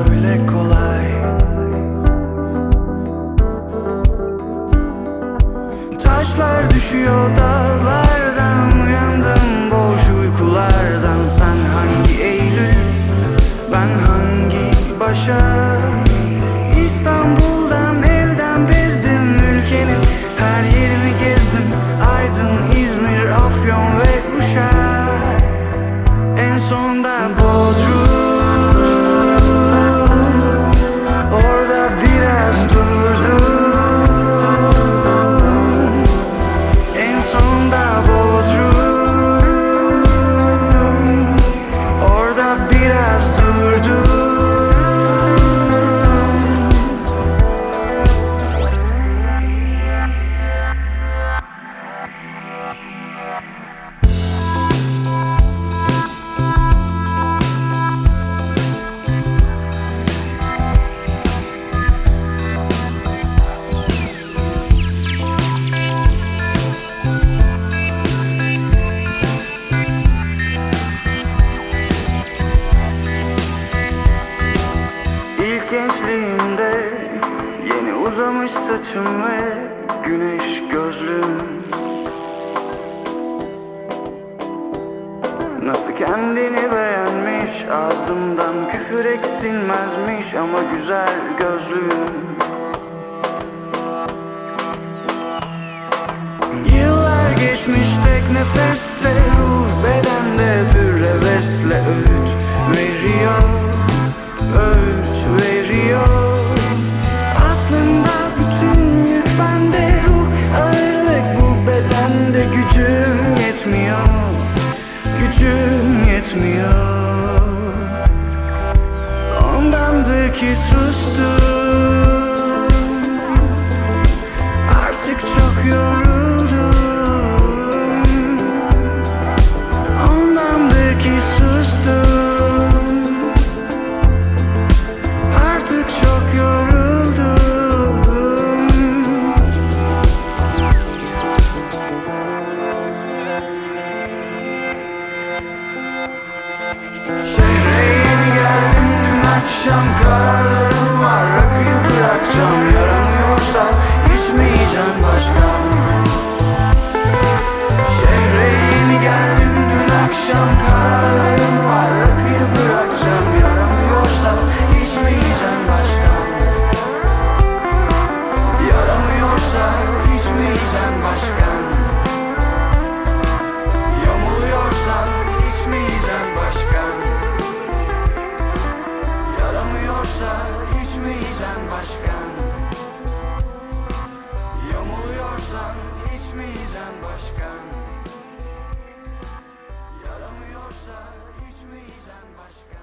öyle kolay. Taşlar düşüyor dağlardan Uyandım boş uykulardan. Sen hangi Eylül Ben hangi başa gençliğimde Yeni uzamış saçım ve güneş gözlüm Nasıl kendini beğenmiş Ağzımdan küfür eksilmezmiş Ama güzel gözlüm Yıllar geçmiş tek nefesle Ruh bedende bir hevesle öğüt veriyor. Öğüt veriyor. Aslında bütün yük bende Ruh ağırlık bu bedende Gücüm yetmiyor Gücüm yetmiyor. Ondandır ki sustum akşam Kararlarım var. Rakıyı bırakacağım Yaramıyorsa içmeyeceğim başkan. Şehre yeni geldim dün akşam Kararlarım var. Rakıyı bırakacağım Yaramıyorsa içmeyeceğim başkan. Yaramıyorsa içmeyeceğim başkan Oshka.